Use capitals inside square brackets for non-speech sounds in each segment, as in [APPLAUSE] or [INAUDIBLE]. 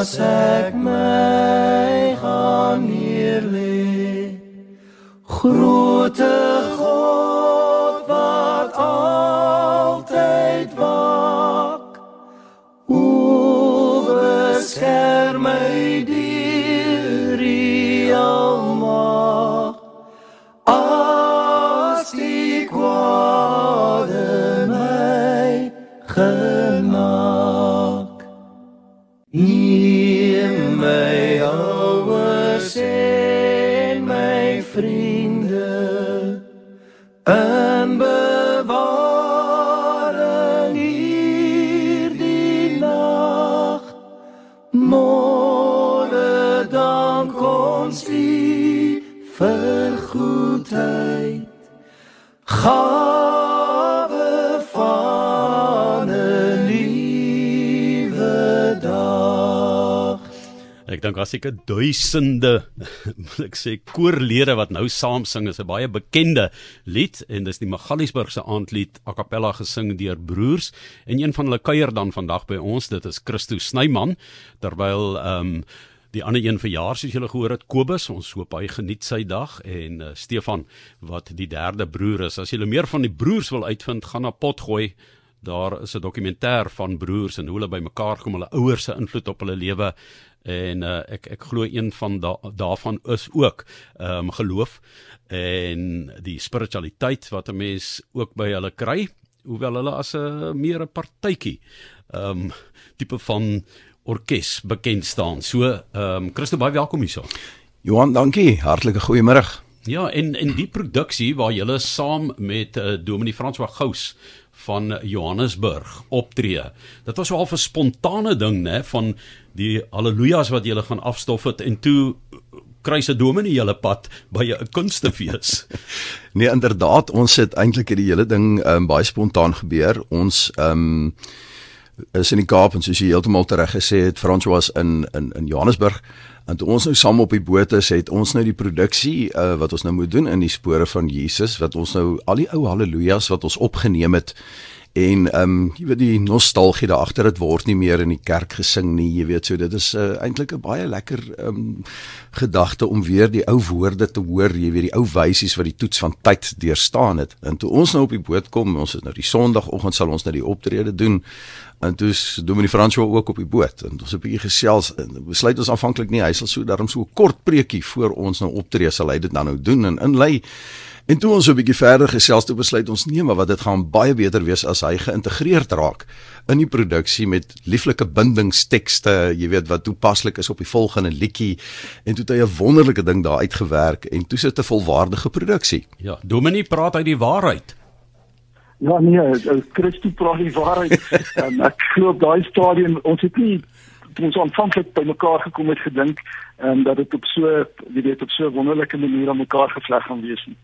as ek my gaan hier lê grote Ek dink as ek 'n duisende [LAUGHS] wil ek sê koorlede wat nou saam sing. Is 'n baie bekende lied en dis die Magaliesburgse aandlied a cappella gesing deur broers. En een van hulle kuier dan vandag by ons. Dit is Christo Snyman. Terwyl ehm um, die ander een verjaar soos julle gehoor het Kobus. Ons hoop hy geniet sy dag. En uh, Stefan wat die derde broer is. As jy meer van die broers wil uitvind gaan na Potgooi daar is 'n dokumentêr van broers en hoe hulle bymekaar kom hulle ouers se invloed op hulle lewe en uh, ek ek glo een van da, daarvan is ook ehm um, geloof en die spiritualiteit wat 'n mens ook by hulle kry hoewel hulle as 'n meer 'n partytjie ehm um, tipe van orkes bekend staan. So ehm um, Christo baie welkom hierso. Johan, dankie. Hartlike goeiemôre. Ja, en en die produksie waar julle saam met uh, Dominee François Gous van Johannesburg optree. Dit was wel 'n spontane ding, né, van die haleluja's wat julle gaan afstof het en toe kry se dominee julle pad by 'n kunstefees. [LAUGHS] nee, inderdaad, ons het eintlik hierdie hele ding um, baie spontaan gebeur. Ons ehm um, is in die Kaap en soos jy heeltemal reg gesê het, François in in in Johannesburg. En toe ons nou saam op die boot is, het ons nou die produksie uh, wat ons nou moet doen in die spore van Jesus, wat ons nou al die ou haleluja's wat ons opgeneem het en ehm um, jy weet die nostalgie daar agter dit word nie meer in die kerk gesing nie jy weet so dit is uh, eintlik 'n baie lekker ehm um, gedagte om weer die ou woorde te hoor jy weet die ou wysies wat die toets van tyd deurstaan het. En toe ons nou op die boot kom ons is nou die sonoggend sal ons nou die optrede doen en toe is Dominee François ook op die boot en ons het 'n bietjie gesels en besluit ons aanvanklik nie hy sal so daarom so 'n kort preekie voor ons nou optree sal hy dit dan nou doen en inlei En toe ons so 'n bietjie verder gesels toe besluit ons nee, maar wat dit gaan baie beter wees as hy geïntegreerd raak in die produksie met lieflike bindingstekste, jy weet wat toepaslik is op die volgende liedjie en toe het hy 'n wonderlike ding daar uitgewerk en toe sit 'n volwaardige produksie. Ja, Dominie praat uit die waarheid. Ja nee, Christus praat die waarheid. [LAUGHS] um, ek glo op daai stadium ons het nie ons aanvanklik by mekaar gekom het gedink um, dat dit op so jy weet op so wonderlike manier aan mekaar gevleg gaan wees nie.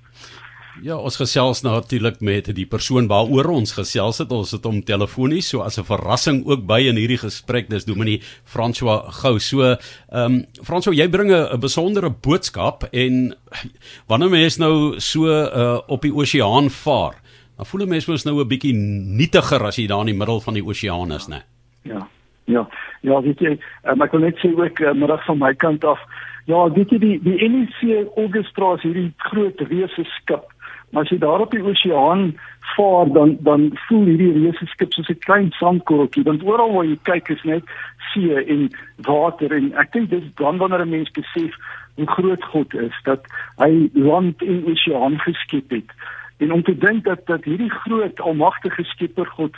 Ja, ons gesels natuurlik met die persoon waaroor ons gesels het. Ons het hom telefonies so as 'n verrassing ook by in hierdie gesprek. Dis Dominee François Gou. So, ehm um, François, jy bring 'n besondere boodskap en wanneer mens nou so uh, op die oseaan vaar, dan voel 'n mens mos nou 'n bietjie nietiger as jy daar in die middel van die oseaan is, né? Ja. Ja, ja, weet jy, um, ek wil net sê ook uh, middag van my kant af. Ja, weet jy die die NEC Augusta is hierdie groot reuse skip. Maar as jy daar op die oseaan vaar dan dan voel hierdie reuse skip soos 'n klein sandkorreltjie want oral waar jy kyk is net see en water en ek dink dis dan wanneer 'n mens besef hoe groot God is dat hy land en oseaan geskep het. En om te dink dat dat hierdie groot almagtige Skepper God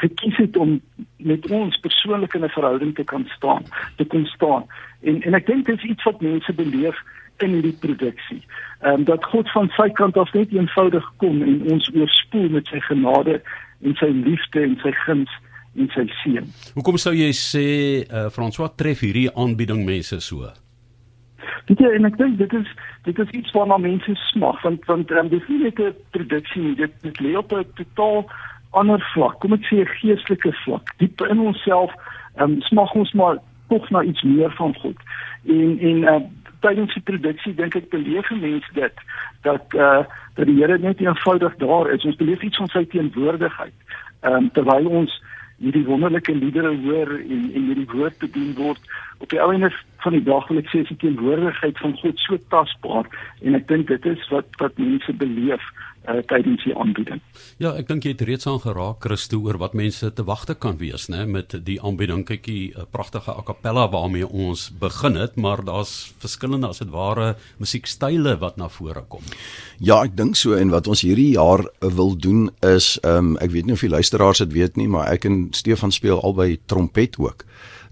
gekies het om met ons persoonlik in 'n verhouding te kan staan, te kon staan. En en ek dink dit is iets wat mense beleef in hierdie produksie. Ehm um, dat God van sy kant af net eenvoudig kom en ons oorspoel met sy genade en sy liefde en sy guns en sy seën. Hoekom sou jy sê uh, François tref hierdie aanbieding mense so? Dit ja, en ek dink dit is dit is iets waarna mense smag want want um, dis nie net 'n produksie, dit dit lê op 'n totaal ander vlak. Kom ek sê 'n geestelike vlak. Diep in onsself, ehm um, smag ons maar tog na iets meer van God. En en uh, tydens die produksie dink ek beleef mense dit dat uh, dat die Here net eenvoudig daar is. Ons beleef iets van sy teenwoordigheid. Ehm um, terwyl ons hierdie wonderlike liedere hoor en en hierdie woord bedien word op die ouene van die dag wil ek sê is die teenwoordigheid van God so tasbaar en ek dink dit is wat wat mense beleef uh, tydens die aanbieding. Ja, ek dink jy het reeds aan geraak Christo oor wat mense te wagte kan wees, né, met die aanbieding. Kykie, 'n pragtige a cappella waarmee ons begin het, maar daar's verskillende as dit ware musiekstyle wat na vore kom. Ja, ek dink so en wat ons hierdie jaar wil doen is ehm um, ek weet nie of die luisteraars dit weet nie, maar ek en Stefan speel albei trompet ook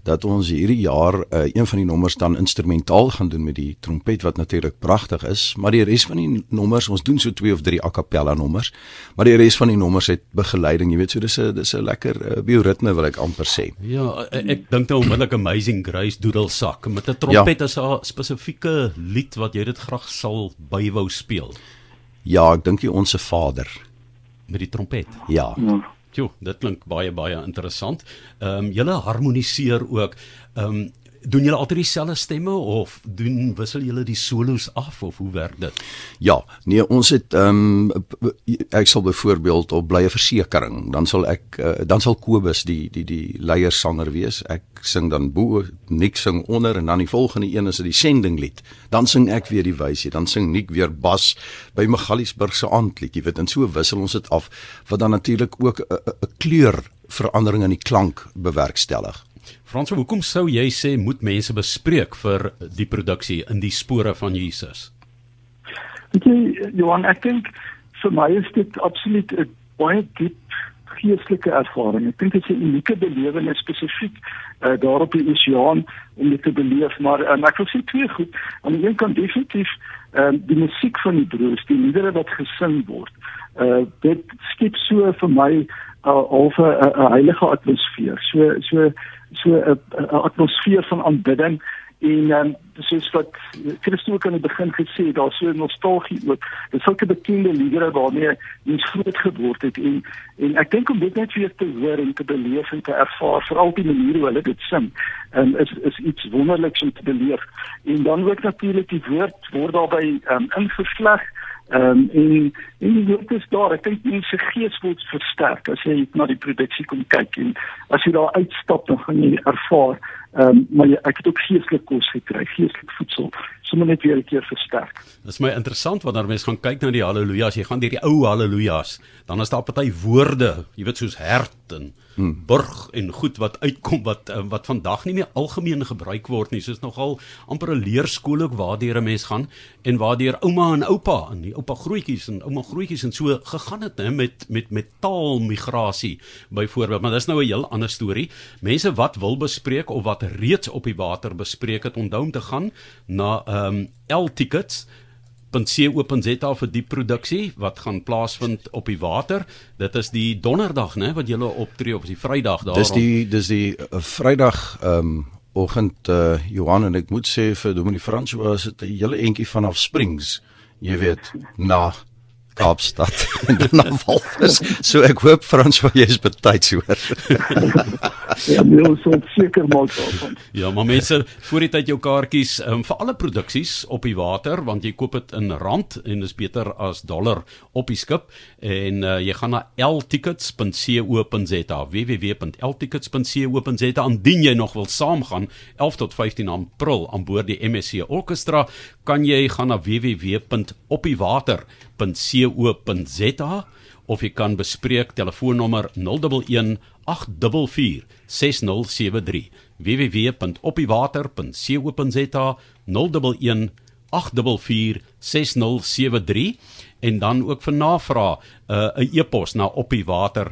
dat ons hierdie jaar uh, een van die nommers dan instrumentaal gaan doen met die trompet wat natuurlik pragtig is, maar die res van die nommers, ons doen so twee of drie a cappella nommers, maar die res van die nommers het begeleiding, jy weet, so dis 'n dis 'n lekker uh, bioritme wil ek amper sê. Ja, ek, ek dink nou onmiddellik Amazing Grace doedelsak met 'n trompet ja. as 'n spesifieke lied wat jy dit graag sal bywou speel. Ja, ek dink die onsse Vader met die trompet. Ja. ja. Jo, dit klink baie baie interessant. Ehm um, julle harmoniseer ook. Ehm um, doen julle altyd dieselfde stemme of doen wissel julle die solos af of hoe werk dit? Ja, nee, ons het ehm um, ek sal byvoorbeeld op blye versekering, dan sal ek uh, dan sal Kobus die die die leiersanger wees. Ek sing dan bo, Nik sing onder en dan die volgende een is dit die sendinglied. Dan sing ek weer die wysie, dan sing Nik weer bas by Magaliesburg se aandlied. Jy weet, en so wissel ons dit af wat dan natuurlik ook 'n kleur verandering in die klank bewerkstellig. Frans, hoekom sou jy sê moet mense bespreek vir die produksie in die spore van Jesus? Weet jy, Johan, ek dink vir my is dit absoluut 'n baie diep geestelike ervaring. Ek dink dit is 'n unieke belewenis spesifiek uh, daar op die oseaan om dit te beleef, maar um, ek wil sê twee goed. Aan die een kant definitief um, die musiek van die broers, die liedere wat gesing word. Uh dit skep so vir my uh, halfe 'n heilige atmosfeer. So so so 'n atmosfeer van aanbidding en um, soos wat Christus ook aan die begin gesê het, daar so 'n nostalgie ook. Dit sulke bekende liedere waarmee mens groot geword het en en ek dink om dit net weer te hoor en te beleef en te ervaar, veral die manier hoe hulle dit sing, um, is is iets wonderliks om te beleef. En dan ook natuurlik die woord word daarbey um, ingesleg Ehm um, en en die woord is daar. Ek dink mense gees word versterk as jy na die produksie kom kyk en as jy daar uitstap dan gaan jy ervaar ehm um, maar jy, ek het ook geestelike kos gekry, geestelike voedsel. Sommige net weer 'n keer versterk. Dit is my interessant wanneer mense gaan kyk na die haleluja's, jy gaan deur die ou haleluja's, dan is daar party woorde, jy weet soos hert en hmm. burg en goed wat uitkom wat uh, wat vandag nie meer algemeen gebruik word nie. Soos nogal amper 'n leerskool ook waardeur 'n mens gaan en waardeur ouma en oupa en die oupa grootjies en ouma grootjies en so gegaan het hè met met met taalmigrasie byvoorbeeld. Maar dis nou 'n heel ander storie. Mense wat wil bespreek of wat reeds op die water bespreek het, onthou om te gaan na ehm um, L tickets .co.za vir die produksie wat gaan plaasvind op die water. Dit is die donderdag, né, wat julle optree of is die Vrydag daar. Dis die dis die uh, Vrydag ehm um, oggend uh, Johan en ek moet sê vir Dominie François het 'n hele entjie vanaf Springs, jy weet, na Kaapstad [LAUGHS] en dan na Walvis. So ek hoop Frans wat jy is betyds hoor. [LAUGHS] ja, nee, so seker maak daarvan. Ja, maar mense, voor die tyd jou kaartjies um, vir alle produksies op die water want jy koop dit in rand en dis beter as dollar op die skip en uh, jy gaan na ltickets.co.za www.ltickets.co.za indien jy nog wil saamgaan 11 tot 15 April aan boord die MSC Orchestra kan jy gaan na www.opiewater.co.za of jy kan bespreek telefoonnommer 011 844 6073 www.opiewater.co.za 011 844 6073 en dan ook vir navraag 'n uh, e-pos na opiewater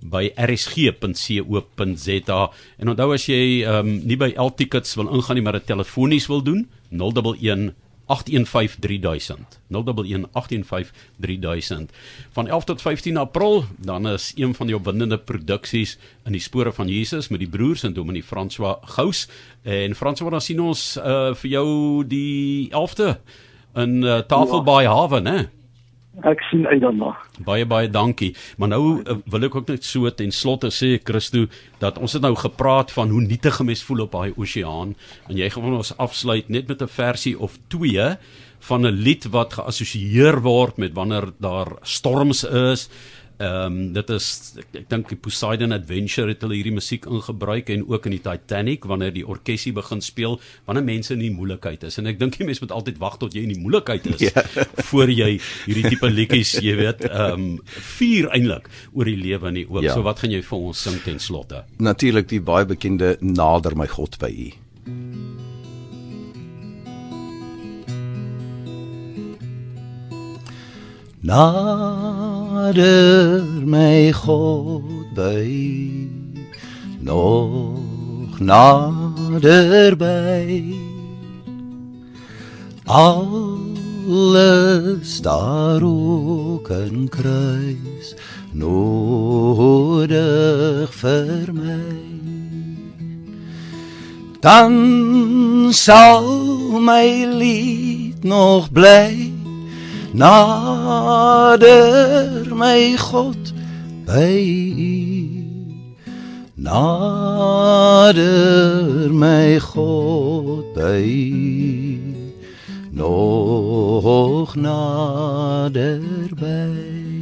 by rsg.co.za en onthou as jy um, nie by L tickets wil ingaan nie maar dit telefonies wil doen 011 815300 01185300 van 11 tot 15 April dan is een van die opwindende produksies in die spore van Jesus met die broers en Dominee François Gous. En François dan sien ons uh, vir jou die 11de in uh, Tafelbaai ja. Hawe né Ek sien uit daarna. Baie baie dankie. Maar nou uh, wil ek ook net so ten slotte sê Christo dat ons het nou gepraat van hoe nietig gemes voel op daai oseaan en jy gaan ons afsluit net met 'n versie of twee van 'n lied wat geassosieer word met wanneer daar storms is Ehm um, dit is ek, ek dink die Poseidon Adventure het hulle hierdie musiek ingebruik en ook in die Titanic wanneer die orkesie begin speel wanneer mense in die moeilikheid is en ek dink jy mens moet altyd wag tot jy in die moeilikheid is ja. [LAUGHS] voor jy hierdie tipe liedjies jy weet ehm um, vier eintlik oor die lewe en die ook. Ja. So wat gaan jy vir ons sing ten slotte? Natuurlik die baie bekende Nader my God by U. Nader my God by nog nader by alles daar ook in kruis nodig vir my. Dan sal my lied nog bly nader my God by nader my God by nog nader by